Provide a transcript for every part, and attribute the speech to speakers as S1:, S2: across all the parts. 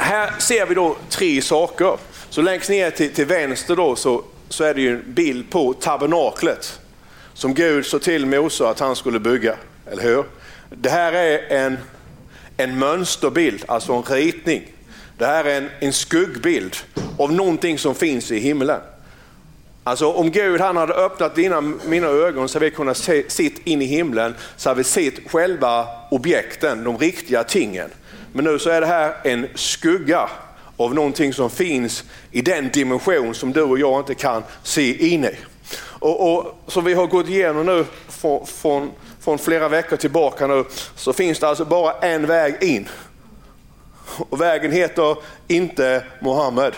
S1: här ser vi då tre saker. Så längst ner till, till vänster då så, så är det ju en bild på tabernaklet som Gud sa till Mose att han skulle bygga. Eller hur? Det här är en, en mönsterbild, alltså en ritning. Det här är en, en skuggbild av någonting som finns i himlen. Alltså om Gud han hade öppnat dina, mina ögon så hade vi kunnat se sitt in i himlen, så hade vi sett själva objekten, de riktiga tingen. Men nu så är det här en skugga av någonting som finns i den dimension som du och jag inte kan se in i. Och, och Som vi har gått igenom nu från, från, från flera veckor tillbaka nu, så finns det alltså bara en väg in. Och vägen heter inte Mohammed.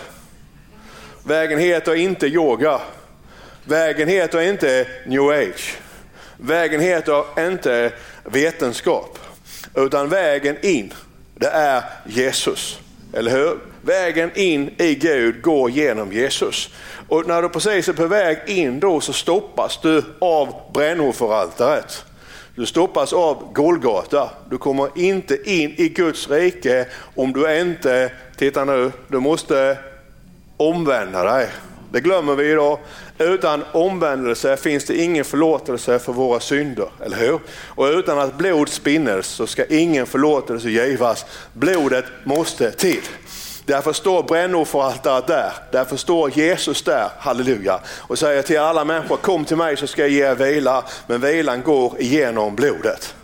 S1: Vägen heter inte yoga. Vägen heter inte new age. Vägen heter inte vetenskap. Utan vägen in, det är Jesus. Eller hur? Vägen in i Gud går genom Jesus. Och när du precis är på väg in då så stoppas du av brännofferaltaret. Du stoppas av Golgata. Du kommer inte in i Guds rike om du inte, titta nu, du måste omvända dig. Det glömmer vi idag. Utan omvändelse finns det ingen förlåtelse för våra synder, eller hur? Och utan att blod spinnes så ska ingen förlåtelse givas. Blodet måste till. Därför står brännofferaltaret där, därför står Jesus där, halleluja, och säger till alla människor, kom till mig så ska jag ge er vila, men vilan går igenom blodet.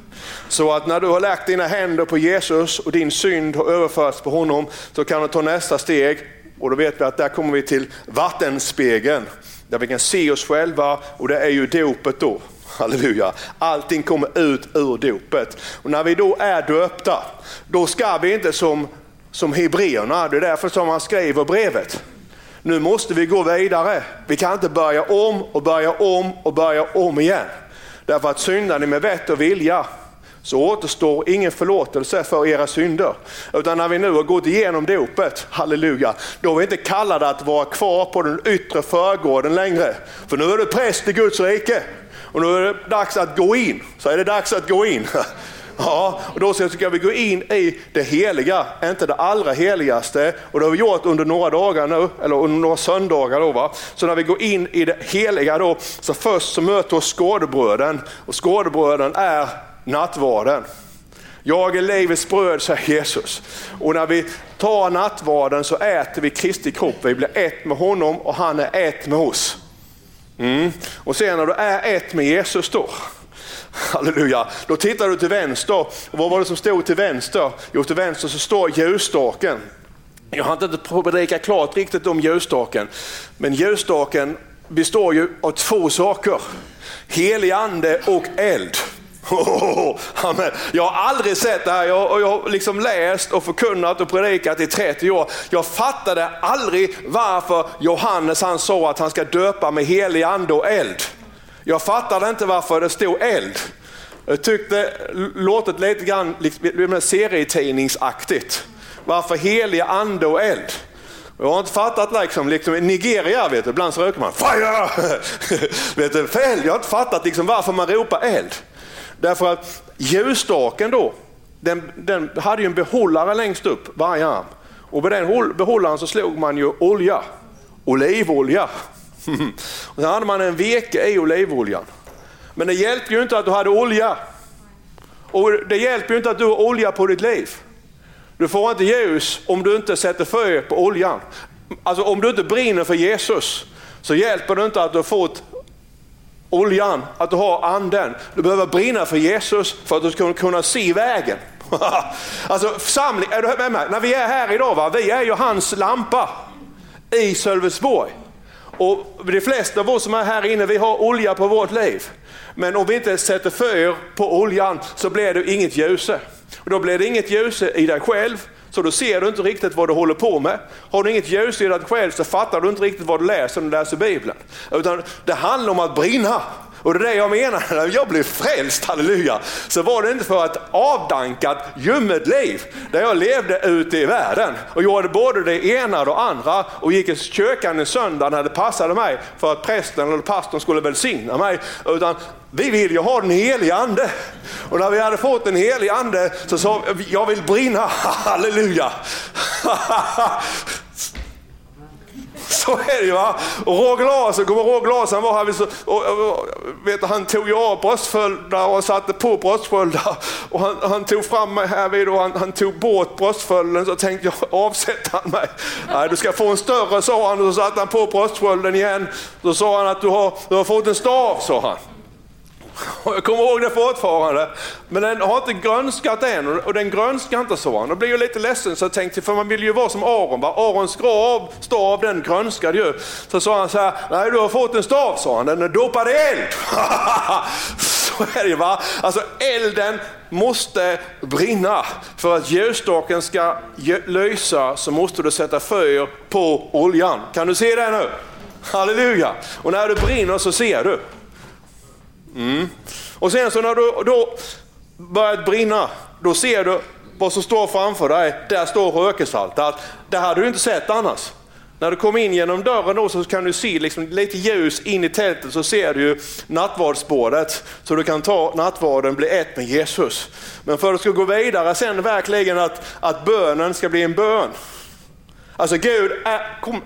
S1: Så att när du har lagt dina händer på Jesus och din synd har överförts på honom, så kan du ta nästa steg, och då vet vi att där kommer vi till vattenspegeln, där vi kan se oss själva och det är ju dopet då. Halleluja. Allting kommer ut ur dopet. Och när vi då är döpta, då ska vi inte som som hebreerna. Det är därför som han skriver brevet. Nu måste vi gå vidare. Vi kan inte börja om och börja om och börja om igen. Därför att syndar ni med vett och vilja så återstår ingen förlåtelse för era synder. Utan när vi nu har gått igenom dopet, halleluja, då är vi inte kallade att vara kvar på den yttre förgården längre. För nu är du präst i Guds rike. Och nu är det dags att gå in. Så är det dags att gå in. Ja, och då ska vi gå in i det heliga, inte det allra heligaste. Och det har vi gjort under några dagar nu, eller under några söndagar. Då, va? Så när vi går in i det heliga då, så först så möter oss skådebröden. Och skådebröden är nattvarden. Jag är livets bröd, säger Jesus. Och när vi tar nattvarden så äter vi Kristi kropp. Vi blir ett med honom och han är ett med oss. Mm. Och sen när du är ett med Jesus då, Halleluja. Då tittar du till vänster. Och vad var det som stod till vänster? Jo, till vänster så står ljusstaken. Jag har inte predikat klart riktigt om ljusstaken. Men ljusstaken består ju av två saker. Helig ande och eld. Oh, jag har aldrig sett det här, jag, jag har liksom läst och förkunnat och predikat i 30 år. Jag fattade aldrig varför Johannes han sa att han ska döpa med helig ande och eld. Jag fattade inte varför det stod eld. Jag tyckte låtet lite grann liksom, serietidningsaktigt. Varför helig ande och eld? Jag har inte fattat liksom, liksom i Nigeria, vet du, ibland så röker man fire! vet du, fel. Jag har inte fattat liksom, varför man ropar eld. Därför att ljusstaken då, den, den hade ju en behållare längst upp varje arm. Och med den behållaren så slog man ju olja, olivolja. Och sen hade man en veke i olivoljan. Men det hjälper ju inte att du hade olja. Och det hjälper ju inte att du har olja på ditt liv. Du får inte ljus om du inte sätter fö på oljan. Alltså om du inte brinner för Jesus så hjälper det inte att du har fått oljan, att du har anden. Du behöver brinna för Jesus för att du ska kunna se vägen. alltså församling, är du med mig? När vi är här idag, va? vi är ju hans lampa i Sölvesborg. Och de flesta av oss som är här inne, vi har olja på vårt liv. Men om vi inte sätter fyr på oljan så blir det inget ljus. Och då blir det inget ljus i dig själv, så då ser du inte riktigt vad du håller på med. Har du inget ljus i dig själv så fattar du inte riktigt vad du läser när du läser Bibeln. Utan det handlar om att brinna. Och det är det jag menar, när jag blev frälst, halleluja, så var det inte för ett avdankat ljummet liv där jag levde ute i världen och gjorde både det ena och det andra och gick i kyrkan en söndag när det passade mig för att prästen eller pastorn skulle välsigna mig. Utan vi vill ju ha den helige ande. Och när vi hade fått den helige ande så sa vi, jag vill brinna, halleluja. Så är det ju va. Och Roger Larsson, kommer Roger Larsson var här, och, och, och, vet, han tog ju av bröstsköldar och satte på bröstsköldar. Och han, han tog fram mig här vid och han, han tog bort bröstföljden, så tänkte jag avsätter han mig. Nej, du ska få en större sa han och så satte han på bröstskölden igen. Då sa han att du har, du har fått en stav sa han. Jag kommer ihåg det fortfarande. Men den har inte grönskat än och den grönskar inte så. Då blir jag lite ledsen så jag tänkte, för man vill ju vara som Aron. Va? Arons grav, stav, den grönskade ju. Så sa han så här, nej du har fått en stav sa han, den är dopad i eld. så är det va. Alltså elden måste brinna. För att ljusstaken ska lysa så måste du sätta fyr på oljan. Kan du se det nu? Halleluja! Och när det brinner så ser du. Mm. Och sen så när du då börjat brinna, då ser du vad som står framför dig. Där står rökesalt. Det hade du inte sett annars. När du kommer in genom dörren då så kan du se liksom lite ljus in i tältet så ser du nattvardsbordet så du kan ta nattvarden, bli ett med Jesus. Men för att du ska gå vidare sen verkligen att, att bönen ska bli en bön. Alltså Gud är, kom,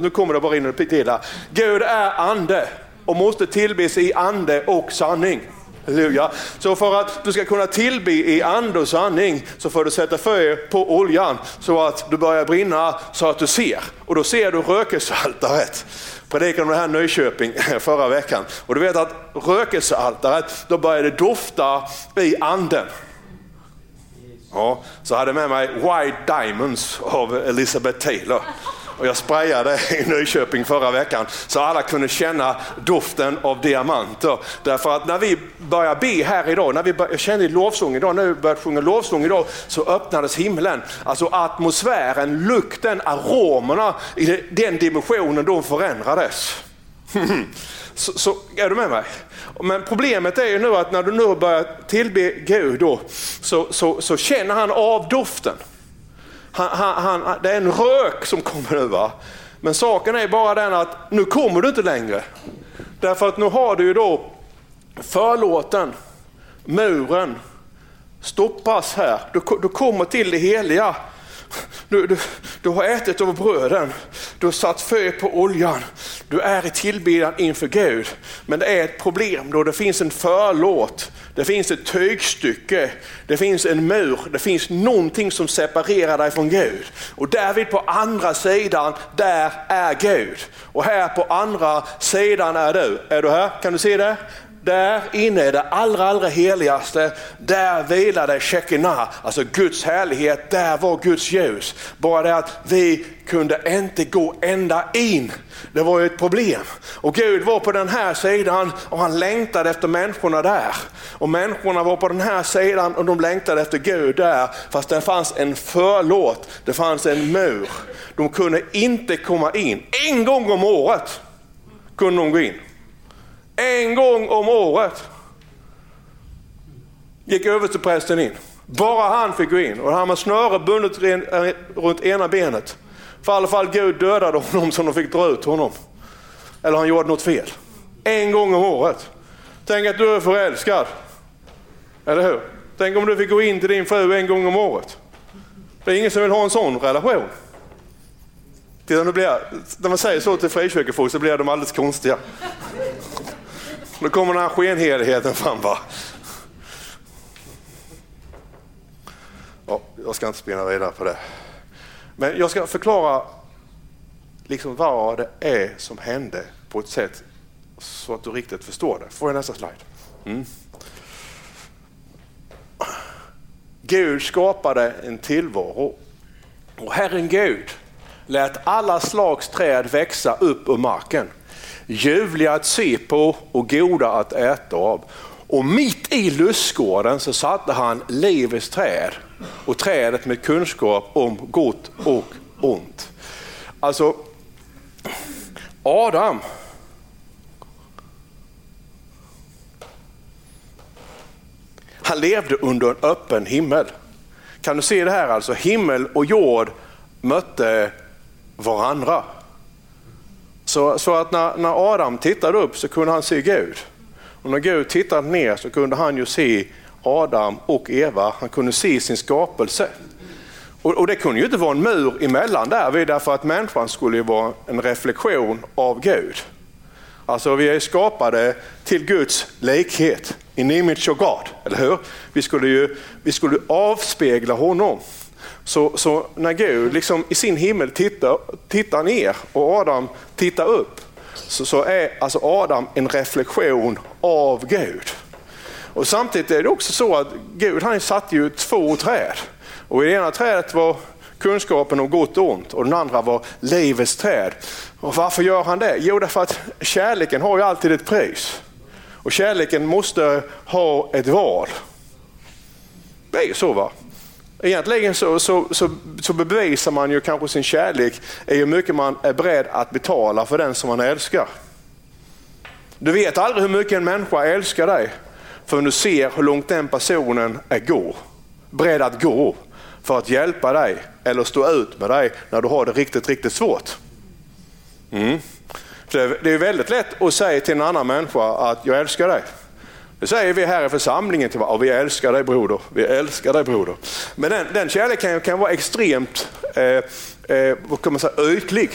S1: nu kommer det bara in och till här. Gud är ande och måste tillbes i ande och sanning. Halleluja. Så för att du ska kunna tillbe i ande och sanning så får du sätta fyr på oljan så att du börjar brinna så att du ser. Och då ser du rökelsealtaret. Predikade om det här i Nyköping förra veckan. Och du vet att rökelsealtaret, då börjar det dofta i anden. Ja, så hade jag med mig White Diamonds av Elizabeth Taylor och jag sprayade i Nyköping förra veckan så alla kunde känna doften av diamanter. Därför att när vi började be här idag, när vi började, jag kände i lovsång idag, när vi började sjunga lovsång idag så öppnades himlen. Alltså atmosfären, lukten, aromerna i den dimensionen de förändrades. Så, så, är du med mig? Men problemet är ju nu att när du nu börjar tillbe Gud då, så, så, så känner han av doften. Han, han, han, det är en rök som kommer nu. Va? Men saken är bara den att nu kommer du inte längre. Därför att nu har du ju då förlåten, muren, stoppas här. Du, du kommer till det heliga. Du, du, du har ätit av bröden, du har satt fö på oljan, du är i tillbedjan inför Gud. Men det är ett problem då det finns en förlåt, det finns ett tygstycke, det finns en mur, det finns någonting som separerar dig från Gud. Och därvid på andra sidan, där är Gud. Och här på andra sidan är du. Är du här? Kan du se det? Där inne är det allra, allra heligaste. Där vilade Shekinah, alltså Guds härlighet. Där var Guds ljus. Bara det att vi kunde inte gå ända in. Det var ju ett problem. Och Gud var på den här sidan och han längtade efter människorna där. Och människorna var på den här sidan och de längtade efter Gud där. Fast det fanns en förlåt, det fanns en mur. De kunde inte komma in. En gång om året kunde de gå in. En gång om året gick översteprästen in. Bara han fick gå in och han med snöre bundet eh, runt ena benet. För i alla fall Gud dödade honom så de fick dra ut honom. Eller han gjorde något fel. En gång om året. Tänk att du är förälskad. Eller hur? Tänk om du fick gå in till din fru en gång om året. Det är ingen som vill ha en sån relation. när man säger så till frikyrkofolk så blir de alldeles konstiga. Då kommer den här skenheligheten fram. Va? Ja, jag ska inte spinna vidare på det. Men jag ska förklara liksom vad det är som hände på ett sätt så att du riktigt förstår det. Får jag nästa slide? Mm. Gud skapade en tillvaro och Herren Gud lät alla slags träd växa upp ur marken ljuvliga att se på och goda att äta av. Och mitt i lustgården så satte han livets träd och trädet med kunskap om gott och ont. Alltså, Adam Han levde under en öppen himmel. Kan du se det här alltså? Himmel och jord mötte varandra. Så, så att när, när Adam tittade upp så kunde han se Gud. Och när Gud tittade ner så kunde han ju se Adam och Eva, han kunde se sin skapelse. Och, och, det kunde ju inte vara en mur emellan där, därför att människan skulle ju vara en reflektion av Gud. Alltså vi är skapade till Guds likhet, in image of God, eller hur? Vi skulle ju vi skulle avspegla honom. Så, så när Gud liksom i sin himmel tittar, tittar ner och Adam tittar upp, så, så är alltså Adam en reflektion av Gud. Och Samtidigt är det också så att Gud han satte ju två träd. Och I det ena trädet var kunskapen om gott och ont och den andra var livets träd. Och varför gör han det? Jo, därför att kärleken har ju alltid ett pris. Och kärleken måste ha ett val. Det är ju så va? Egentligen så, så, så, så bevisar man ju kanske sin kärlek i hur mycket man är beredd att betala för den som man älskar. Du vet aldrig hur mycket en människa älskar dig förrän du ser hur långt den personen är gå, beredd att gå för att hjälpa dig eller stå ut med dig när du har det riktigt, riktigt svårt. Mm. Det är väldigt lätt att säga till en annan människa att jag älskar dig. Det säger vi här i församlingen till varandra. Vi älskar dig broder. Vi älskar dig broder. Men den, den kärleken kan vara extremt eh, eh, vad kan man säga, ytlig.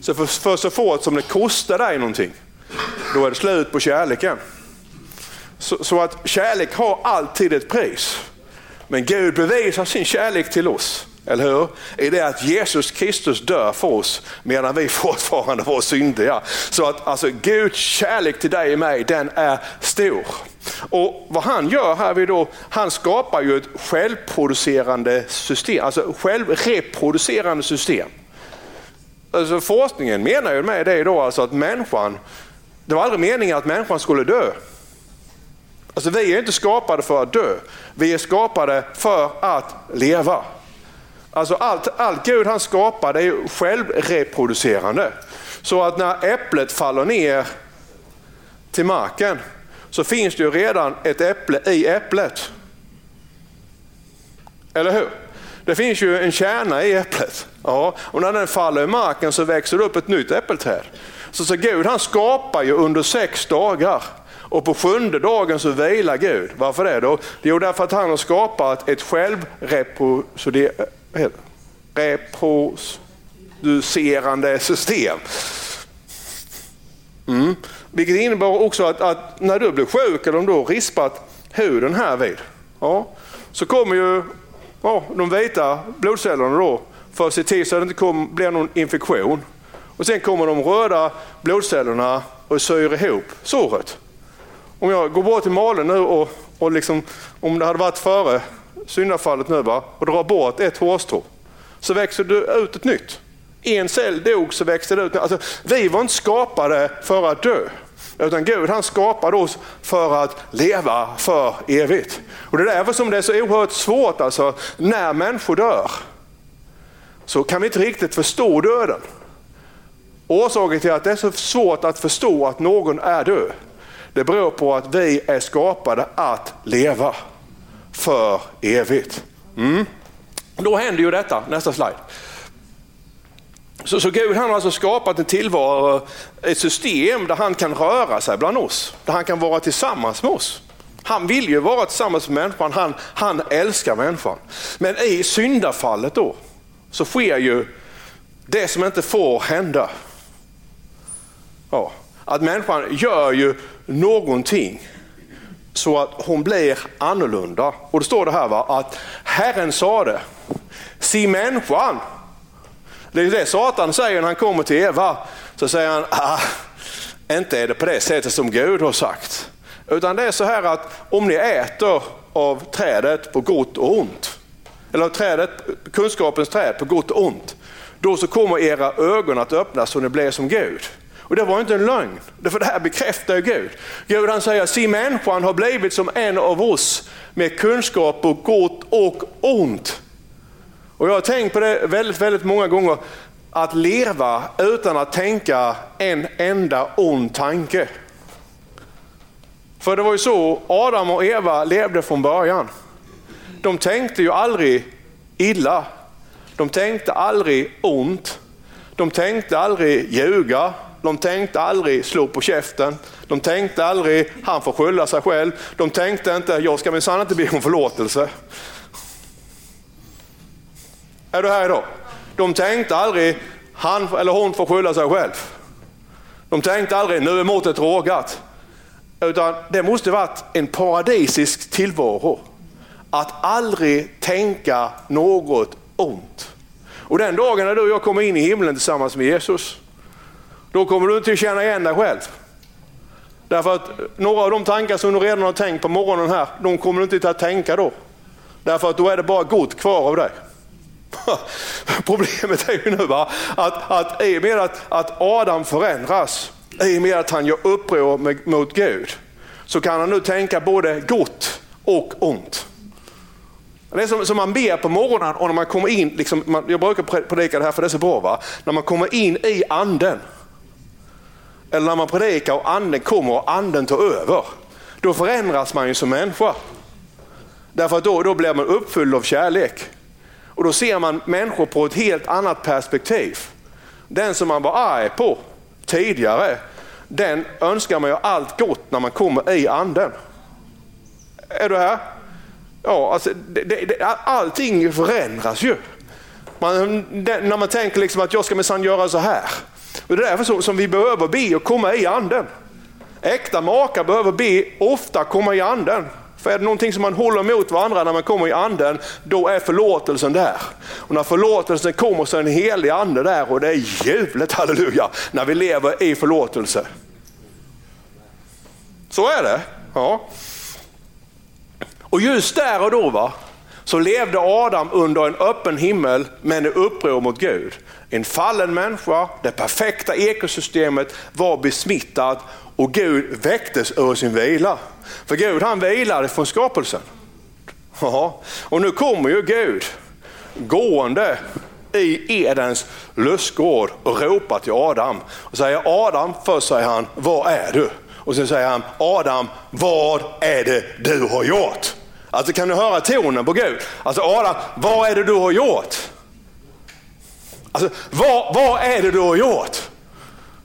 S1: Så för, för så fort som det kostar dig någonting, då är det slut på kärleken. Så, så att kärlek har alltid ett pris. Men Gud bevisar sin kärlek till oss eller hur? I det att Jesus Kristus dör för oss medan vi fortfarande var syndiga. Så att alltså, Guds kärlek till dig och mig, den är stor. Och vad han gör här, då, han skapar ju ett självproducerande system, alltså självreproducerande system. Alltså forskningen menar ju med det då alltså att människan, det var aldrig meningen att människan skulle dö. Alltså vi är inte skapade för att dö, vi är skapade för att leva. Alltså allt, allt Gud han skapar det är självreproducerande. Så att när äpplet faller ner till marken så finns det ju redan ett äpple i äpplet. Eller hur? Det finns ju en kärna i äpplet. Ja, och när den faller i marken så växer det upp ett nytt äppelträd. Så, så Gud han skapar ju under sex dagar och på sjunde dagen så vilar Gud. Varför det då? Jo, därför att han har skapat ett självreproducerande reproducerande system. Mm. Vilket innebär också att, att, när du blir sjuk eller om du har rispat huden här vid, ja, så kommer ju ja, de vita blodcellerna då för att se till så att det inte kom, blir någon infektion. Och Sen kommer de röda blodcellerna och syr ihop såret. Om jag går bort till Malin nu och, och liksom, om det hade varit före syndafallet nu va, och drar bort ett hårstrå så växer det ut ett nytt. En cell dog så växte det ut. Alltså, vi var inte skapade för att dö. Utan Gud han skapade oss för att leva för evigt. Och Det är därför som det är så oerhört svårt alltså, när människor dör. Så kan vi inte riktigt förstå döden. Orsaken till att det är så svårt att förstå att någon är död, det beror på att vi är skapade att leva för evigt. Mm. Då händer ju detta, nästa slide. Så, så Gud han har alltså skapat en tillvaro, ett system där han kan röra sig bland oss, där han kan vara tillsammans med oss. Han vill ju vara tillsammans med människan, han, han älskar människan. Men i syndafallet då så sker ju det som inte får hända. Ja, att människan gör ju någonting så att hon blir annorlunda. Och då står det här va, att Herren sa det, se människan. Det är det Satan säger när han kommer till Eva. Så säger han, ah, inte är det på det sättet som Gud har sagt. Utan det är så här att om ni äter av trädet på gott och ont, eller trädet, kunskapens träd på gott och ont, då så kommer era ögon att öppnas så ni blir som Gud. Och det var inte en lögn, för det här bekräftar Gud. Gud han säger, se människan har blivit som en av oss med kunskap på gott och ont. Och jag har tänkt på det väldigt, väldigt många gånger, att leva utan att tänka en enda ond tanke. För det var ju så Adam och Eva levde från början. De tänkte ju aldrig illa. De tänkte aldrig ont. De tänkte aldrig ljuga. De tänkte aldrig slå på käften. De tänkte aldrig han får skylla sig själv. De tänkte inte jag ska minsann inte be om förlåtelse. Är du här idag? De tänkte aldrig, han eller hon får skylla sig själv. De tänkte aldrig, nu är måttet rågat. Utan det måste varit en paradisisk tillvaro. Att aldrig tänka något ont. Och den dagen när du och jag kommer in i himlen tillsammans med Jesus, då kommer du inte att känna igen dig själv. Därför att några av de tankar som du redan har tänkt på morgonen här, de kommer du inte att tänka då. Därför att då är det bara gott kvar av dig. Problemet är ju nu va? att, att i och med att, att Adam förändras, i och med att han gör uppror mot Gud, så kan han nu tänka både gott och ont. Det är som, som man ber på morgonen och när man kommer in, liksom, man, jag brukar predika det här för det är så bra, va? när man kommer in i anden. Eller när man predikar och anden kommer och anden tar över. Då förändras man ju som människa. Därför att då, då blir man uppfylld av kärlek. Och då ser man människor på ett helt annat perspektiv. Den som man var arg på tidigare, den önskar man ju allt gott när man kommer i anden. Är du här? Ja, alltså, det, det, allting förändras ju. Man, det, när man tänker liksom att jag ska minsann göra så här. Och det är därför som, vi behöver be och komma i anden. Äkta makar behöver be ofta komma i anden. För är det någonting som man håller emot varandra när man kommer i anden, då är förlåtelsen där. Och när förlåtelsen kommer så är en helig ande där och det är ljuvligt, halleluja, när vi lever i förlåtelse. Så är det. Ja. Och just där och då va, så levde Adam under en öppen himmel men i uppror mot Gud. En fallen människa, det perfekta ekosystemet var besmittat och Gud väcktes ur sin vila. För Gud han vilade från skapelsen. Ja. Och nu kommer ju Gud gående i Edens lustgård och ropar till Adam. Och säger Adam, först säger han, var är du? Och sen säger han, Adam, vad är det du har gjort? Alltså kan du höra tonen på Gud? Alltså Adam, vad är det du har gjort? Alltså vad, vad är det du har gjort?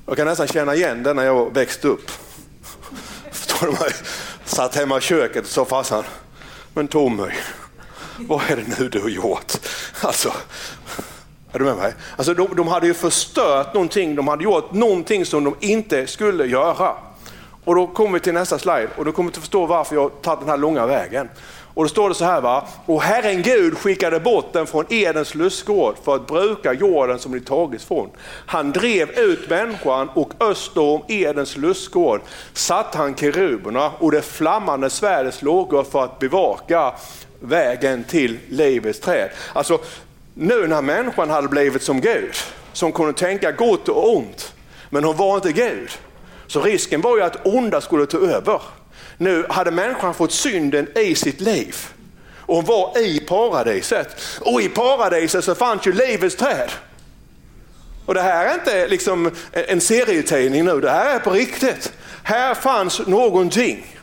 S1: Jag kan nästan känna igen det när jag växte upp. Förstår du mig? Satt hemma i köket och sa farsan, men Tommy, vad är det nu du har gjort? Alltså, är du med mig? Alltså de, de hade ju förstört någonting, de hade gjort någonting som de inte skulle göra. Och då kommer vi till nästa slide och då kommer du förstå varför jag tagit den här långa vägen. Och då står det så här, va? och Herren Gud skickade bort den från Edens lustgård för att bruka jorden som ni tagits från. Han drev ut människan och öster om Edens lustgård satte han keruberna och det flammande svärdets lågor för att bevaka vägen till livets träd. Alltså nu när människan hade blivit som Gud, som kunde tänka gott och ont, men hon var inte Gud. Så risken var ju att onda skulle ta över. Nu hade människan fått synden i sitt liv och hon var i paradiset. Och i paradiset så fanns ju livets träd. Och det här är inte liksom en serietidning nu, det här är på riktigt. Här fanns någonting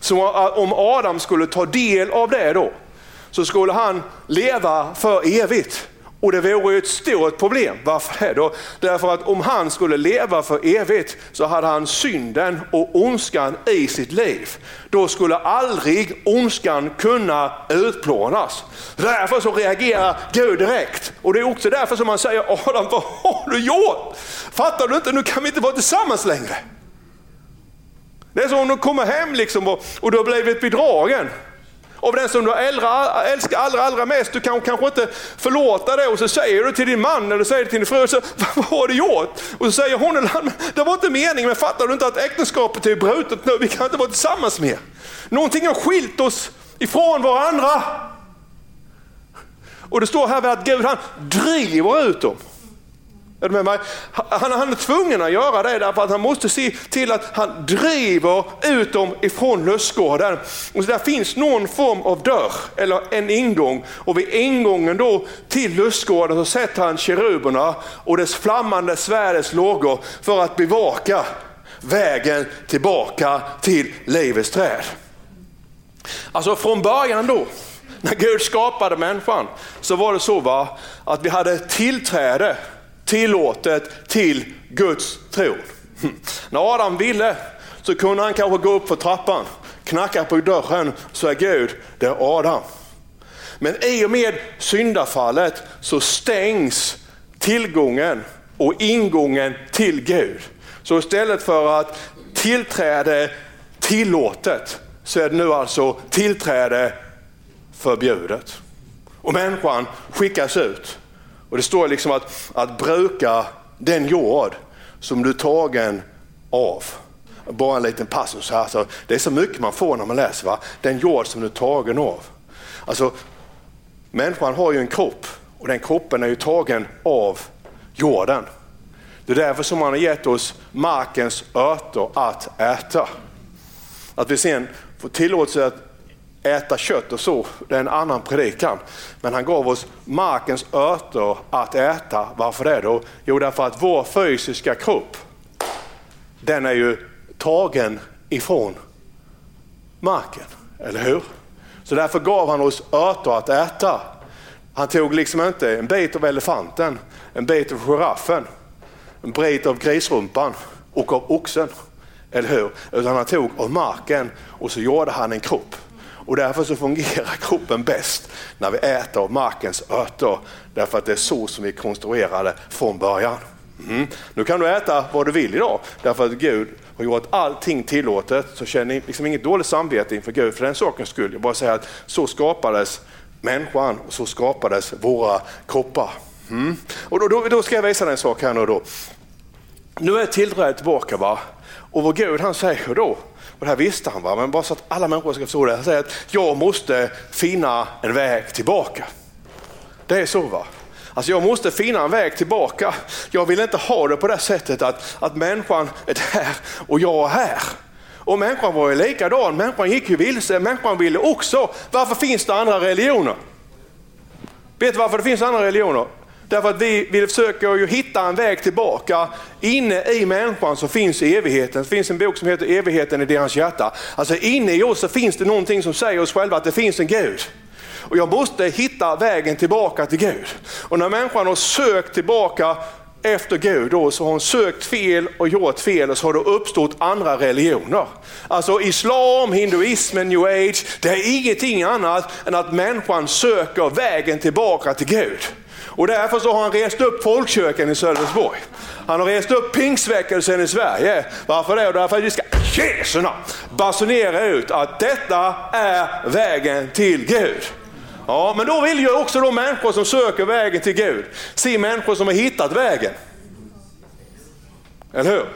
S1: som om Adam skulle ta del av det då, så skulle han leva för evigt. Och det vore ett stort problem. Varför då? Därför att om han skulle leva för evigt så hade han synden och ondskan i sitt liv. Då skulle aldrig ondskan kunna utplånas. Därför så reagerar Gud direkt. Och det är också därför som man säger Adam, vad har du gjort? Fattar du inte? Nu kan vi inte vara tillsammans längre. Det är som om du kommer hem liksom och, och du har blivit bedragen av den som du älskar allra, allra mest. Du kan kanske inte förlåta det och så säger du till din man eller säger till din fru, så, vad har du gjort? Och så säger hon eller han, det var inte meningen, men fattar du inte att äktenskapet är brutet nu, vi kan inte vara tillsammans mer. Någonting har skilt oss ifrån varandra. Och det står här att Gud han driver ut dem. Är du med mig? Han, han är tvungen att göra det därför att han måste se till att han driver ut dem ifrån lustgården. Och så där finns någon form av dörr eller en ingång och vid ingången då till lustgården så sätter han keruberna och dess flammande svärdets lågor för att bevaka vägen tillbaka till livets träd. Alltså från början då, när Gud skapade människan, så var det så va, att vi hade tillträde tillåtet till Guds tron. När Adam ville så kunde han kanske gå upp för trappan, knacka på dörren, så är Gud, det är Adam. Men i och med syndafallet så stängs tillgången och ingången till Gud. Så istället för att tillträde tillåtet så är det nu alltså tillträde förbjudet. Och människan skickas ut. Och det står liksom att, att bruka den jord som du är tagen av. Bara en liten passus här. Så det är så mycket man får när man läser. Va? Den jord som du är tagen av. Alltså, människan har ju en kropp och den kroppen är ju tagen av jorden. Det är därför som man har gett oss markens örter att äta. Att vi sen får tillåtelse att äta kött och så, det är en annan predikan. Men han gav oss markens örter att äta. Varför det då? Jo, därför att vår fysiska kropp, den är ju tagen ifrån marken, eller hur? Så därför gav han oss örter att äta. Han tog liksom inte en bit av elefanten, en bit av giraffen, en bit av grisrumpan och av oxen. Eller hur? Utan han tog av marken och så gjorde han en kropp. Och därför så fungerar kroppen bäst när vi äter av markens örter. Därför att det är så som vi konstruerade från början. Mm. Nu kan du äta vad du vill idag, därför att Gud har gjort allting tillåtet. Så känn liksom inget dåligt samvete inför Gud för den sakens skull. Jag bara säger att så skapades människan och så skapades våra kroppar. Mm. Och då, då, då, ska jag visa dig en sak här nu då. Nu är tillträdet tillbaka va? Och vad Gud han säger då, och det här visste han, va? men bara så att alla människor ska förstå det. Han säger att jag måste finna en väg tillbaka. Det är så va? Alltså jag måste finna en väg tillbaka. Jag vill inte ha det på det sättet att, att människan är där och jag är här. Och människan var ju likadan, människan gick ju vilse, människan ville också. Varför finns det andra religioner? Vet du varför det finns andra religioner? Därför att vi, vi försöker ju hitta en väg tillbaka. Inne i människan så finns evigheten. Det finns en bok som heter Evigheten i deras hjärta. Alltså inne i oss så finns det någonting som säger oss själva att det finns en Gud. Och jag måste hitta vägen tillbaka till Gud. Och när människan har sökt tillbaka efter Gud då, så har hon sökt fel och gjort fel och så har det uppstått andra religioner. Alltså islam, hinduismen, new age, det är ingenting annat än att människan söker vägen tillbaka till Gud. Och därför så har han rest upp folkkyrkan i Sölvesborg. Han har rest upp pingstväckelsen i Sverige. Varför det? Därför att vi ska Jesu basunera ut att detta är vägen till Gud. Ja, men då vill ju också de människor som söker vägen till Gud se människor som har hittat vägen. Eller hur?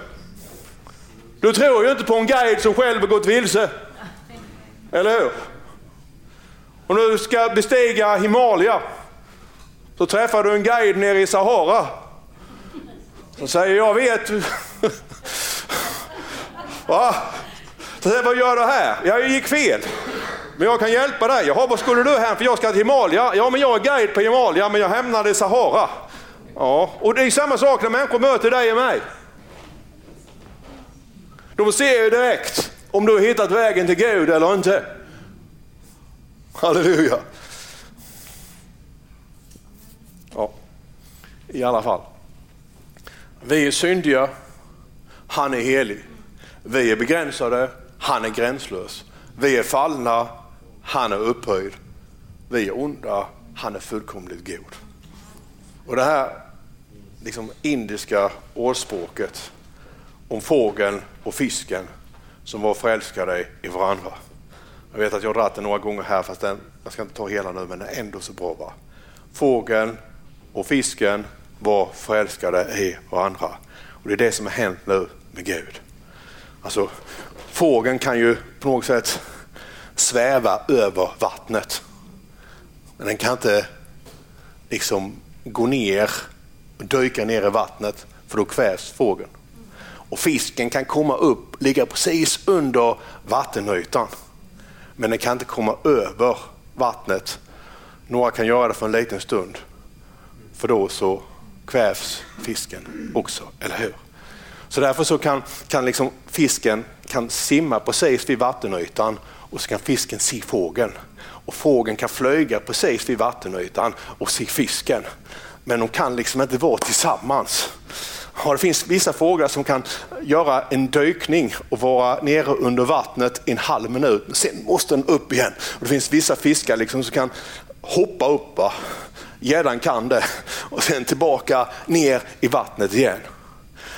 S1: Du tror ju inte på en guide som själv har gått vilse. Eller hur? Om du ska bestiga Himalaya så träffar du en guide nere i Sahara. Som säger, jag vet. Va? Så säger, vad gör du här? Jag gick fel. Men jag kan hjälpa dig. Jaha, vad skulle du här? För jag ska till Himalaya. Ja, men jag är guide på Himalaya, men jag hamnade i Sahara. Ja, och det är samma sak när människor möter dig och mig. De ser ju direkt om du har hittat vägen till Gud eller inte. Halleluja. Ja, i alla fall. Vi är syndiga, han är helig. Vi är begränsade, han är gränslös. Vi är fallna, han är upphöjd. Vi är onda, han är fullkomligt god. Och det här liksom indiska ordspråket om fågeln och fisken som var förälskade i varandra. Jag vet att jag har dragit den några gånger här, fast den, jag ska inte ta hela nu, men den är ändå så bra. Va? Fågeln och fisken var förälskade i varandra. Och Det är det som har hänt nu med Gud. Alltså, fågeln kan ju på något sätt sväva över vattnet. Men den kan inte liksom gå ner och dyka ner i vattnet för då kvävs fågeln. Och fisken kan komma upp, ligga precis under vattenytan. Men den kan inte komma över vattnet. Några kan göra det för en liten stund. För då så kvävs fisken också, eller hur? Så därför så kan, kan liksom fisken kan simma precis vid vattenytan och så kan fisken se fågeln. Och fågeln kan flyga precis vid vattenytan och se fisken. Men de kan liksom inte vara tillsammans. Ja, det finns vissa fåglar som kan göra en dykning och vara nere under vattnet i en halv minut, men sen måste den upp igen. Och det finns vissa fiskar liksom som kan hoppa upp. Gäddan kan det. Och sen tillbaka ner i vattnet igen.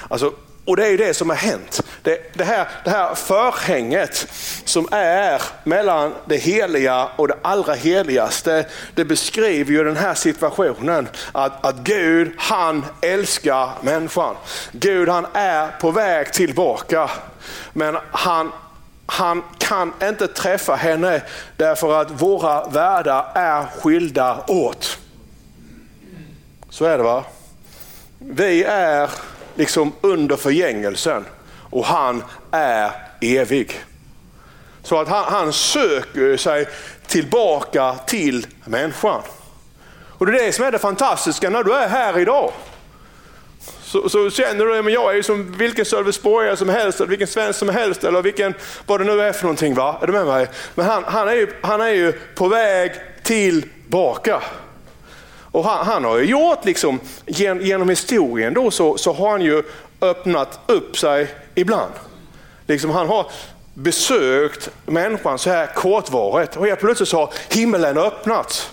S1: Alltså, och det är ju det som har hänt. Det, det, här, det här förhänget som är mellan det heliga och det allra heligaste, det beskriver ju den här situationen. Att, att Gud, han älskar människan. Gud, han är på väg tillbaka. Men han, han kan inte träffa henne därför att våra världar är skilda åt. Så är det va? Vi är liksom under förgängelsen och han är evig. Så att han, han söker sig tillbaka till människan. Och Det är det som är det fantastiska när du är här idag. Så, så känner du, men jag är ju som vilken Sölvesborgare som helst, eller vilken svensk som helst, eller vilken, vad det nu är för någonting. Va? Är du med mig? Men han, han, är ju, han är ju på väg tillbaka. Och han, han, har ju gjort, liksom, genom historien då, så, så har han ju öppnat upp sig ibland. Liksom han har besökt människan så här kortvarigt och helt plötsligt så har himlen öppnats.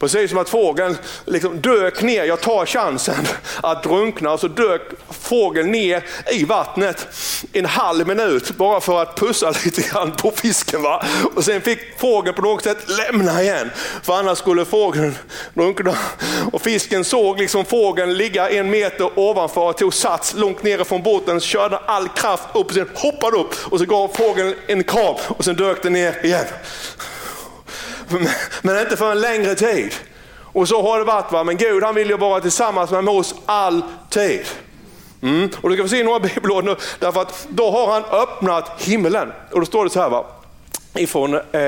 S1: Precis som att fågeln liksom dök ner, jag tar chansen att drunkna och så dök fågeln ner i vattnet en halv minut bara för att pussa lite grann på fisken. Va? Och sen fick fågeln på något sätt lämna igen, för annars skulle fågeln drunkna. Och fisken såg liksom fågeln ligga en meter ovanför och tog sats långt nere från båten, körde all kraft upp och sen hoppade upp och så gav fågeln en krav och sen dök den ner igen. Men inte för en längre tid. Och så har det varit. Va? Men Gud han vill ju vara tillsammans med oss alltid. Mm. Och du ska få se några bibelord nu, därför att då har han öppnat himlen. Och då står det så här, va? ifrån eh,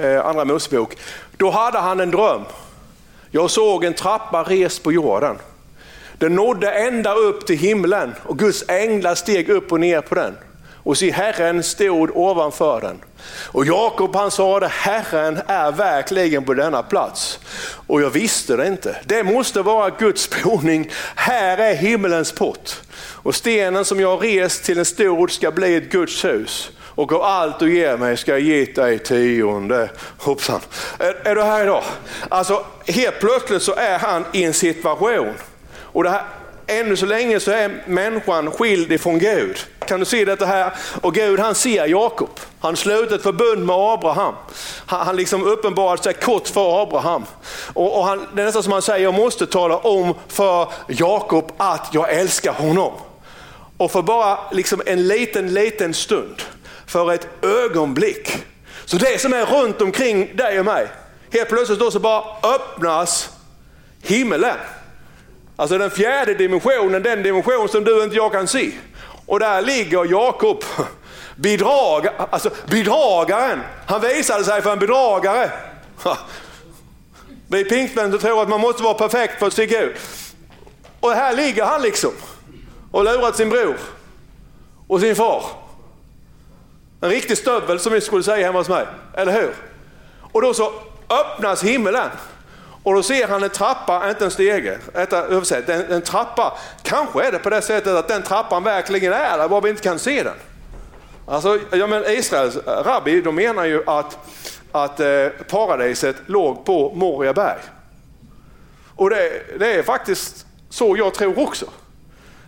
S1: eh, andra Mosebok. Då hade han en dröm. Jag såg en trappa rest på jorden. Den nådde ända upp till himlen och Guds änglar steg upp och ner på den och se Herren stod ovanför den. Och Jakob han sa det, Herren är verkligen på denna plats. Och jag visste det inte. Det måste vara Guds boning. Här är himmelens port. Och stenen som jag har rest till en stor ska bli ett Guds hus. Och av allt du ger mig ska jag ge dig tionde. Hoppsan. Är, är du här idag? Alltså helt plötsligt så är han i en situation. Och det här ännu så länge så är människan skild ifrån Gud. Kan du se detta här? Och Gud han ser Jakob. Han sluter ett förbund med Abraham. Han, han liksom uppenbarar sig kort för Abraham. Och, och han, det är nästan som han säger, jag måste tala om för Jakob att jag älskar honom. Och för bara liksom en liten, liten stund, för ett ögonblick. Så det som är runt omkring dig och mig, helt plötsligt då så bara öppnas himmelen. Alltså den fjärde dimensionen, den dimension som du inte jag kan se. Och där ligger Jakob, bedrag, alltså bedragaren. Han visade sig för en bedragare. Vi pingstvänner tror att man måste vara perfekt för att sticka ut. Och här ligger han liksom och lurat sin bror och sin far. En riktig stövel som vi skulle säga hemma hos mig, eller hur? Och då så öppnas himmelen och då ser han en trappa, inte en stege, översätt, en, en trappa. Kanske är det på det sättet att den trappan verkligen är där, bara vi inte kan se den. Alltså, ja, men Israels rabbi de menar ju att, att eh, paradiset låg på Moria berg. Och det, det, är faktiskt så jag tror också.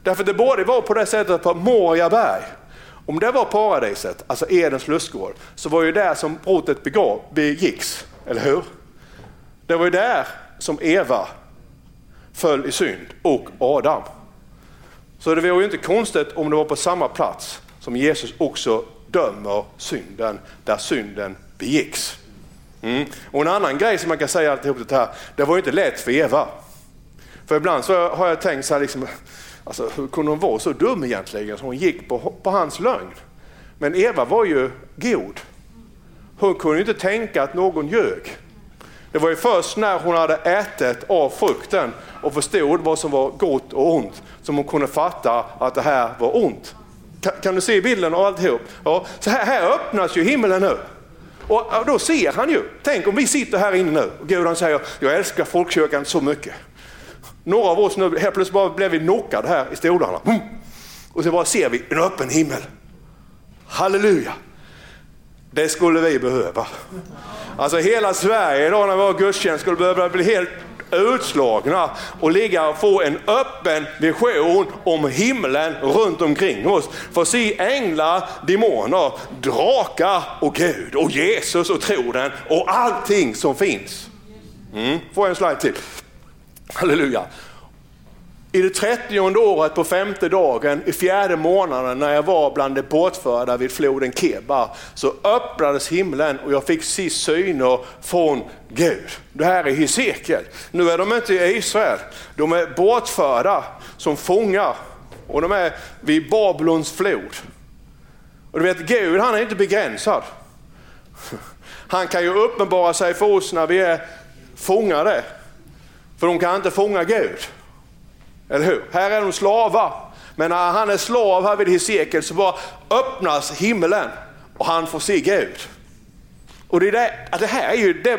S1: Därför det borde vara på det sättet på Moria berg. Om det var paradiset, alltså Edens lustgård, så var ju där som brottet begicks, eller hur? Det var ju där som Eva föll i synd och Adam. Så det var ju inte konstigt om det var på samma plats som Jesus också dömer synden, där synden begicks. Mm. Och en annan grej som man kan säga alltihop det här, det var ju inte lätt för Eva. För ibland så har jag tänkt så här, liksom, alltså, hur kunde hon vara så dum egentligen så hon gick på, på hans lögn? Men Eva var ju god. Hon kunde inte tänka att någon ljög. Det var ju först när hon hade ätit av frukten och förstod vad som var gott och ont som hon kunde fatta att det här var ont. Kan, kan du se bilden av alltihop? Ja, så här, här öppnas ju himlen nu. Och då ser han ju, tänk om vi sitter här inne nu och Gud han säger, jag älskar folkkyrkan så mycket. Några av oss nu, helt plötsligt bara blev vi knockade här i stolarna. Och så bara ser vi en öppen himmel. Halleluja! Det skulle vi behöva. Alltså hela Sverige idag när vi har gudstjänst skulle behöva bli helt utslagna och ligga och få en öppen vision om himlen runt omkring oss. Få se änglar, demoner, drakar och Gud och Jesus och tronen och allting som finns. Mm. Får jag en slide till? Halleluja. I det trettionde året på femte dagen i fjärde månaden när jag var bland de båtförda vid floden Keba så öppnades himlen och jag fick se syner från Gud. Det här är Hesekiel. Nu är de inte i Israel, de är båtförda som fångar och de är vid Babylons flod. Och du vet, Gud han är inte begränsad. Han kan ju uppenbara sig för oss när vi är fångade. För de kan inte fånga Gud. Eller hur? Här är de slavar. Men när han är slav här vid Hesekiel så bara öppnas himlen och han får se Gud. Och det, där, det här är ju, det,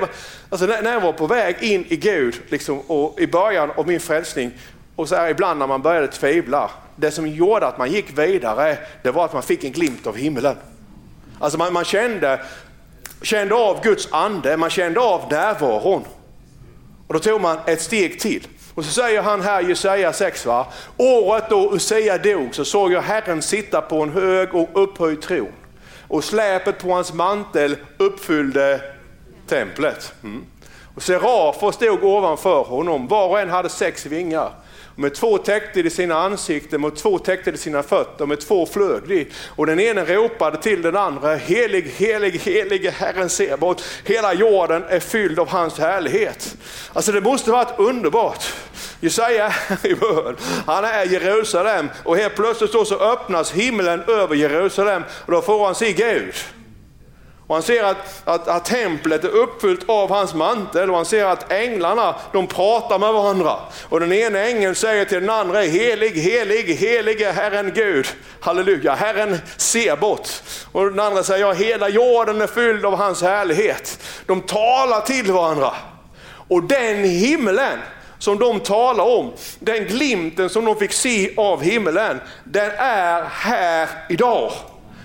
S1: alltså när jag var på väg in i Gud liksom, och i början av min frälsning och så här ibland när man började tvivla, det som gjorde att man gick vidare, det var att man fick en glimt av himlen. Alltså man, man kände, kände av Guds ande, man kände av närvaron. Och då tog man ett steg till. Och så säger han här i Jesaja 6, va? året då Usia dog så såg jag Herren sitta på en hög och upphöjd tron. Och släpet på hans mantel uppfyllde templet. Mm. Och serafer stod ovanför honom, var och en hade sex vingar. Med två täckte de sina ansikten, med två täckte de sina fötter, med två flög de. Och den ene ropade till den andra, helig, helig, helige Herren Sebaot, Hela jorden är fylld av hans härlighet. Alltså det måste varit underbart. Jesaja i bön, han är i Jerusalem och helt plötsligt så öppnas himlen över Jerusalem och då får han se Gud. Och han ser att, att, att, templet är uppfyllt av hans mantel och han ser att änglarna de pratar med varandra. Och den ena ängeln säger till den andra, helig, helig, helige Herren Gud. Halleluja, Herren ser bort. Och den andra säger, ja hela jorden är fylld av hans härlighet. De talar till varandra. Och den himlen som de talar om, den glimten som de fick se av himlen, den är här idag.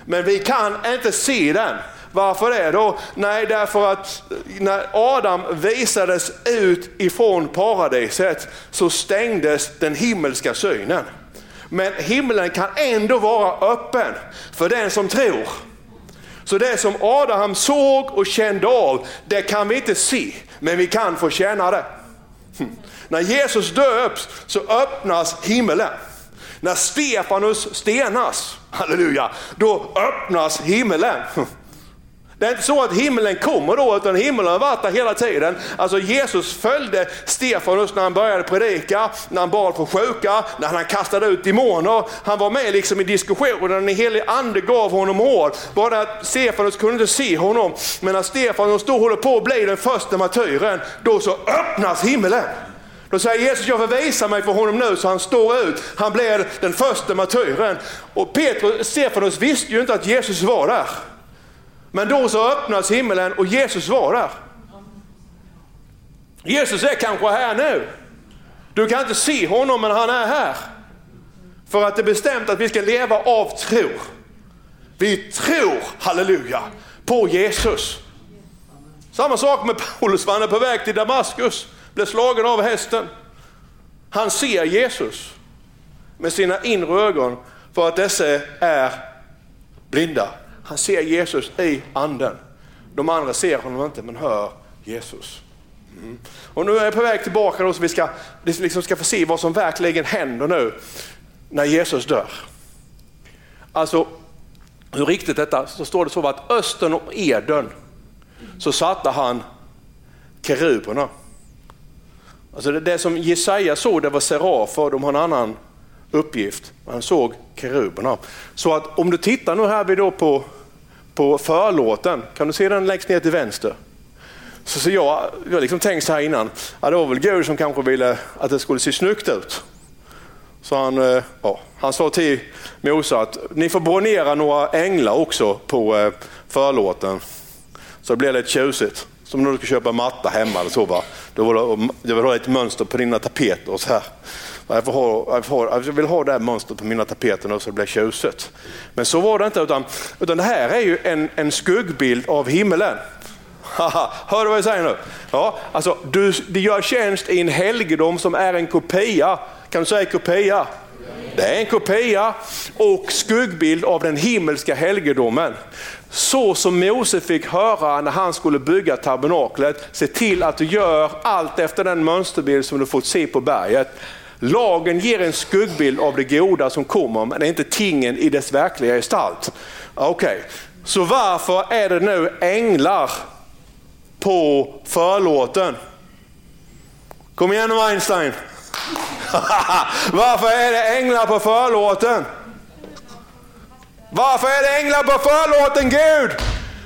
S1: Men vi kan inte se den. Varför det då? Nej, därför att eh, när Adam visades ut ifrån paradiset så stängdes den himmelska synen. Men himlen kan ändå vara öppen för den som tror. Så det som Adam såg och kände av, det kan vi inte se, men vi kan få känna det. Hm. När Jesus döps så öppnas himlen. När Stefanus stenas, halleluja, då öppnas himlen. Hm. Det är inte så att himlen kommer då, utan himlen har varit där hela tiden. Alltså Jesus följde Stefanus när han började predika, när han bad för sjuka, när han kastade ut demoner. Han var med liksom i diskussionen, när den helige ande gav honom ord. Bara att Stefanus kunde inte se honom, men när Stefanus då håller på att bli den första martyren, då så öppnas himlen. Då säger Jesus, jag får visa mig för honom nu, så han står ut. Han blir den första martyren. Och Petrus, Stefanus visste ju inte att Jesus var där. Men då så öppnas himlen och Jesus var där. Jesus är kanske här nu. Du kan inte se honom men han är här. För att det är bestämt att vi ska leva av tro. Vi tror, halleluja, på Jesus. Samma sak med Paulus, han är på väg till Damaskus, blev slagen av hästen. Han ser Jesus med sina inre ögon för att dessa är blinda. Han ser Jesus i anden. De andra ser honom inte men hör Jesus. Mm. Och nu är jag på väg tillbaka då så vi ska, liksom ska få se vad som verkligen händer nu när Jesus dör. Alltså hur riktigt detta, så står det så att östen och Eden så satte han keruberna. Alltså det, det som Jesaja såg det var serafer, de har en annan uppgift. Han såg keruberna. Så att om du tittar nu här vi då på på förlåten, kan du se den längst ner till vänster? Så, så jag, jag har liksom tänkt så här innan, ja, det var väl Gud som kanske ville att det skulle se snyggt ut. Så han, eh, ja, han sa till Mose att ni får bronera några änglar också på eh, förlåten. Så det blir lite tjusigt. Som när du ska köpa matta hemma eller så. Va? Då vill du ha ett mönster på dina tapeter och så här. Jag, får ha, jag, får, jag vill ha det här mönstret på mina tapeter nu så det blir tjusigt. Men så var det inte, utan, utan det här är ju en, en skuggbild av himmelen. Hör du vad jag säger nu? Ja, alltså, du, du gör tjänst i en helgedom som är en kopia. Kan du säga kopia? Det är en kopia och skuggbild av den himmelska helgedomen. Så som Mose fick höra när han skulle bygga tabernaklet, se till att du gör allt efter den mönsterbild som du fått se på berget. Lagen ger en skuggbild av det goda som kommer, men är inte tingen i dess verkliga gestalt. Okej, okay. så varför är det nu änglar på förlåten? Kom igen nu Einstein. Varför är det änglar på förlåten? Varför är det änglar på förlåten Gud?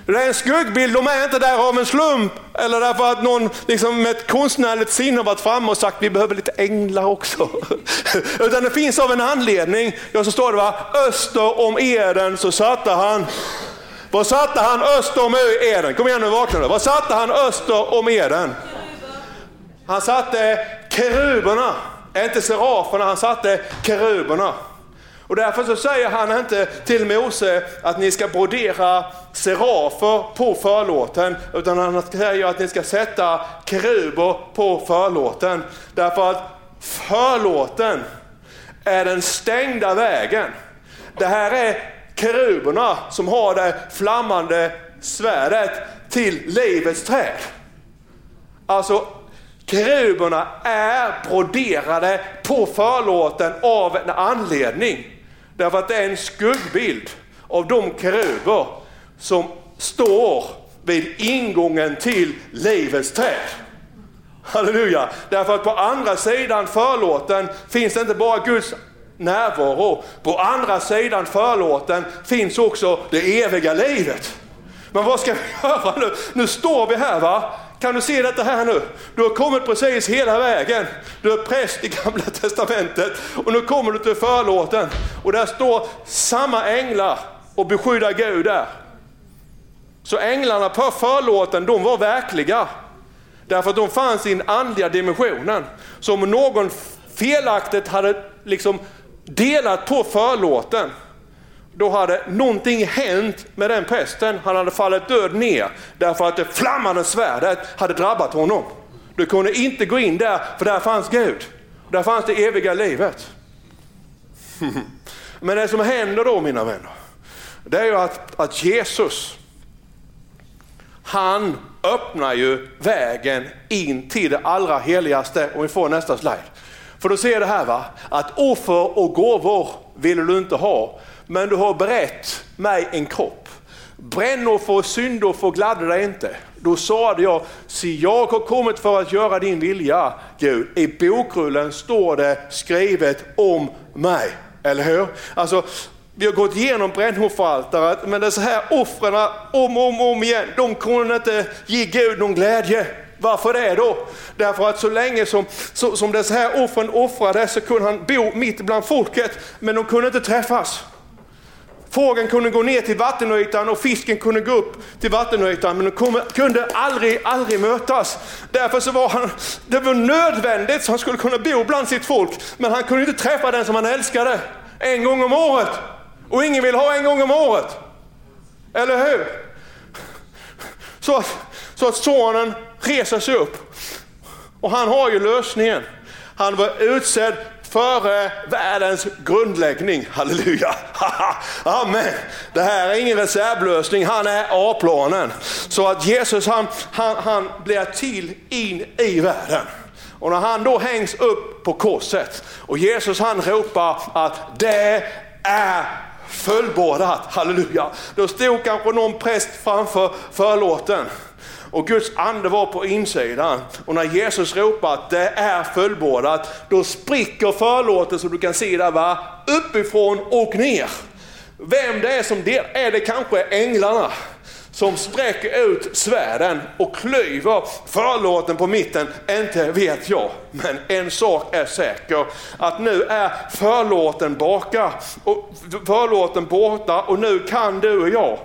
S1: Det är en skuggbild, de är inte där av en slump eller därför att någon liksom med ett konstnärligt sinne har varit framme och sagt vi behöver lite änglar också. Utan det finns av en anledning. Ja, så står det va, öster om Eden så satte han vad satte han öster om Eden? Kom igen nu, vakna nu. Vad satte han öster om Eden? Han satte keruberna, inte seraferna, han satte keruberna. Och därför så säger han inte till Mose att ni ska brodera serafer på förlåten, utan han säger att ni ska sätta keruber på förlåten. Därför att förlåten är den stängda vägen. Det här är keruberna som har det flammande svärdet till livets träd. Alltså keruberna är broderade på förlåten av en anledning. Därför att det är en skuggbild av de keruber som står vid ingången till livets träd. Halleluja! Därför att på andra sidan förlåten finns inte bara Guds närvaro. På andra sidan förlåten finns också det eviga livet. Men vad ska vi göra nu? Nu står vi här va. Kan du se detta här nu? Du har kommit precis hela vägen. Du är präst i gamla testamentet och nu kommer du till förlåten och där står samma änglar och beskyddar Gud där. Så änglarna på förlåten, de var verkliga. Därför att de fanns i den andliga dimensionen. Så om någon felaktigt hade liksom delat på förlåten, då hade någonting hänt med den prästen. Han hade fallit död ner därför att det flammande svärdet hade drabbat honom. Du kunde inte gå in där för där fanns Gud. Där fanns det eviga livet. Men det som händer då mina vänner, det är ju att, att Jesus, han öppnar ju vägen in till det allra heligaste. Om vi får nästa slide. För då ser det här va, att offer och gåvor vill du inte ha, men du har berett mig en kropp. Brännoffer och syndoffer gladde dig inte. Då sade jag, se jag har kommit för att göra din vilja Gud. I bokrullen står det skrivet om mig. Eller hur? Alltså, vi har gått igenom brännofferaltaret, men det är så här offren om och om, om igen, de kunde inte ge Gud någon glädje. Varför det då? Därför att så länge som, så, som dessa här offren offrade så kunde han bo mitt bland folket, men de kunde inte träffas. Fågeln kunde gå ner till vattenytan och fisken kunde gå upp till vattenytan, men de kunde aldrig, aldrig mötas. Därför så var han, det var nödvändigt så han skulle kunna bo bland sitt folk, men han kunde inte träffa den som han älskade en gång om året. Och ingen vill ha en gång om året. Eller hur? Så att, så att sonen reser sig upp. Och han har ju lösningen. Han var utsedd före världens grundläggning. Halleluja! Amen! Det här är ingen reservlösning, han är A-planen. Så att Jesus han, han, han blir till in i världen. Och när han då hängs upp på korset och Jesus han ropar att det är fullbordat, halleluja. Då stod kanske någon präst framför förlåten och Guds ande var på insidan. Och när Jesus ropar att det är fullbordat, då spricker förlåten som du kan se där va, uppifrån och ner. Vem det är som det är det kanske änglarna som spräcker ut svärden och klyver förlåten på mitten, inte vet jag. Men en sak är säker, att nu är förlåten baka och förlåten borta och nu kan du och jag.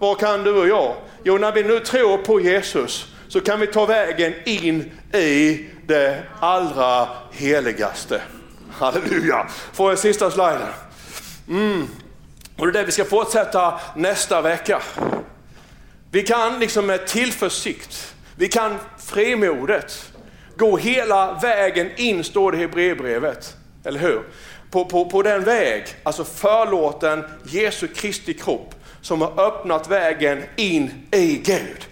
S1: Vad kan du och jag? Jo, när vi nu tror på Jesus så kan vi ta vägen in i det allra heligaste. Halleluja. Får jag sista sliden? Mm. Och det är det vi ska fortsätta nästa vecka. Vi kan liksom med tillförsikt, vi kan frimodigt gå hela vägen in, står det i Hebreerbrevet. Eller hur? På, på, på den väg, alltså förlåten Jesu Kristi kropp, som har öppnat vägen in i Gud.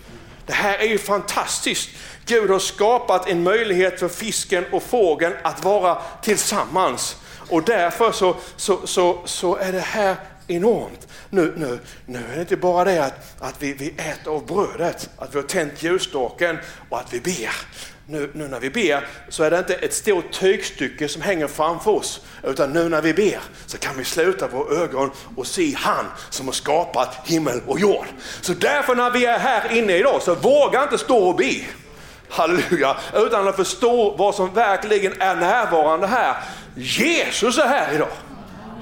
S1: Det här är ju fantastiskt. Gud har skapat en möjlighet för fisken och fågeln att vara tillsammans. Och därför så, så, så, så är det här enormt. Nu, nu, nu är det inte bara det att, att vi, vi äter av brödet, att vi har tänt ljusstaken och att vi ber. Nu, nu, när vi ber så är det inte ett stort tygstycke som hänger framför oss, utan nu när vi ber så kan vi sluta våra ögon och se han som har skapat himmel och jord. Så därför när vi är här inne idag så våga inte stå och be. Halleluja, utan att förstå vad som verkligen är närvarande här. Jesus är här idag.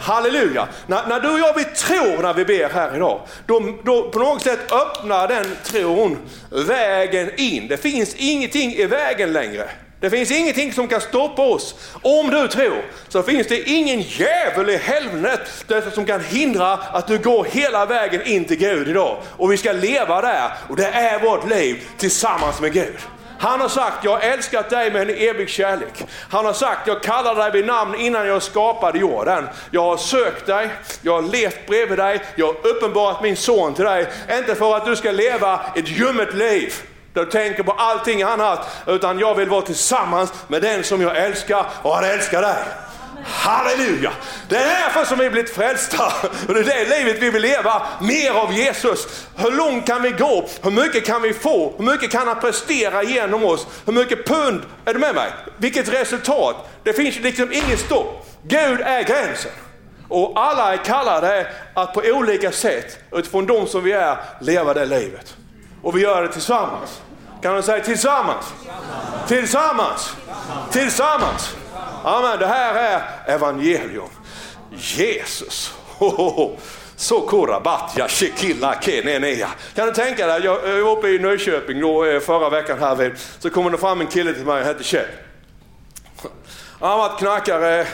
S1: Halleluja! När, när du och jag vi tror när vi ber här idag, då, då på något sätt öppnar den tron vägen in. Det finns ingenting i vägen längre. Det finns ingenting som kan stoppa oss. Om du tror så finns det ingen djävul i helvetet som kan hindra att du går hela vägen in till Gud idag. Och vi ska leva där och det är vårt liv tillsammans med Gud. Han har sagt, jag har älskat dig med en evig kärlek. Han har sagt, jag kallade dig vid namn innan jag skapade jorden. Jag har sökt dig, jag har levt bredvid dig, jag har uppenbarat min son till dig. Inte för att du ska leva ett ljummet liv, där du tänker på allting annat, utan jag vill vara tillsammans med den som jag älskar och han älskar dig. Halleluja! Det är därför som vi blivit frälsta och det är det livet vi vill leva, mer av Jesus. Hur långt kan vi gå? Hur mycket kan vi få? Hur mycket kan han prestera genom oss? Hur mycket pund? Är du med mig? Vilket resultat? Det finns liksom inget stopp. Gud är gränsen. Och alla är kallade att på olika sätt, utifrån de som vi är, leva det livet. Och vi gör det tillsammans. Kan du säga tillsammans? Tillsammans. Tillsammans. tillsammans. Amen, det här är evangelium. Jesus. Så korabatja shekilla kenenea. Kan du tänka dig, jag var uppe i Nyköping då, eh, förra veckan här så kommer det fram en kille till mig, han hette Kjell. Han har varit knackare,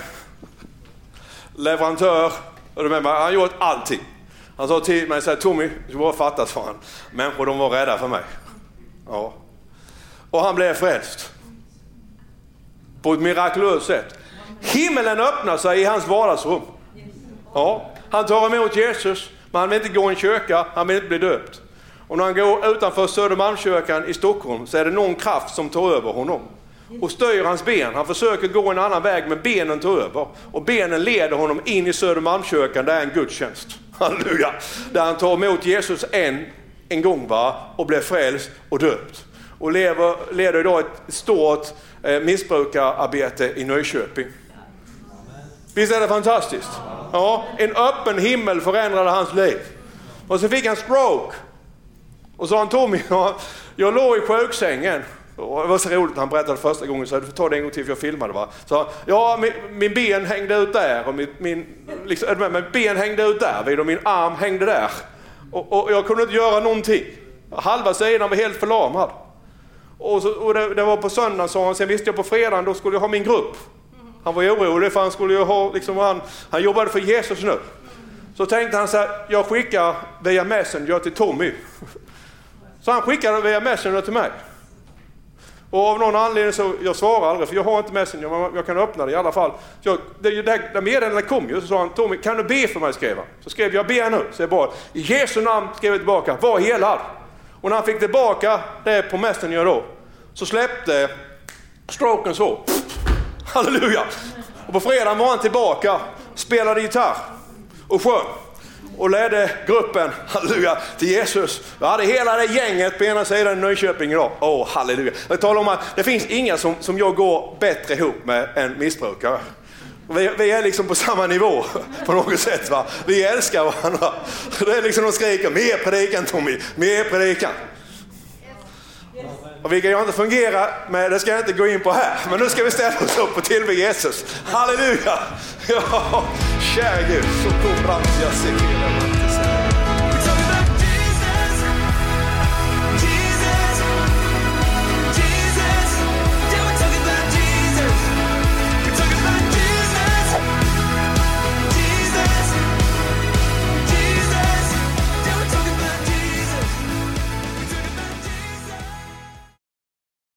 S1: leverantör, han har gjort allting. Han sa till mig, säger, Tommy, du bara fattas fan. Människor de var rädda för mig. Ja. Och han blev frälst på ett mirakulöst sätt. Himmelen öppnar sig i hans vardagsrum. Ja, han tar emot Jesus, men han vill inte gå i en kyrka, han vill inte bli döpt. Och när han går utanför Södermalmskyrkan i Stockholm så är det någon kraft som tar över honom och styr hans ben. Han försöker gå en annan väg men benen tar över. Och benen leder honom in i Södermalmskyrkan, där är en gudstjänst. Halleluja! Där han tar emot Jesus en, en gång va? och blir frälst och döpt. Och lever, leder idag ett stort Eh, missbrukararbete i Nyköping. Visst är det fantastiskt? Ja, en öppen himmel förändrade hans liv. Och så fick han stroke. Och så sa han Tommy, jag låg i sjuksängen. det var så roligt när han berättade första gången, så du får ta det en gång till för jag filmade. Va? Så, ja, min, min ben hängde ut där och min, min, liksom, min ben hängde ut där vid och min arm hängde där. Och, och jag kunde inte göra någonting. Halva sidan var helt förlamad. Och, så, och det, det, var på söndagen sa han, sen visste jag på fredagen då skulle jag ha min grupp. Han var orolig för han skulle ju ha, liksom, han, han jobbade för Jesus nu. Så tänkte han så här, jag skickar via Messenger till Tommy. Så han skickade via Messenger till mig. Och av någon anledning så, jag svarar aldrig för jag har inte Messenger, men jag kan öppna det i alla fall. Så jag, det, det, det meddelandet kom ju, så sa han Tommy, kan du be för mig? skrev han. Så skrev jag, be nu. Så jag bara, i Jesu namn skrev jag tillbaka, var helad. Och när han fick tillbaka det på Messenger då, så släppte stroken så. Halleluja! Och på fredagen var han tillbaka, spelade gitarr och sjöng och ledde gruppen, halleluja, till Jesus. Jag hade hela det gänget på ena sidan i Nyköping idag. Åh, oh, halleluja. Jag talar om att det finns inga som, som jag går bättre ihop med än missbrukare. Vi, vi, är liksom på samma nivå på något sätt. Va? Vi älskar varandra. Det är liksom de skriker, mer predikan Tommy, mer predikan. Och vilka jag inte fungerar med, det ska jag inte gå in på här. Men nu ska vi ställa oss upp och tillbe Jesus. Halleluja! Ja, käre Gud, så kom jag ser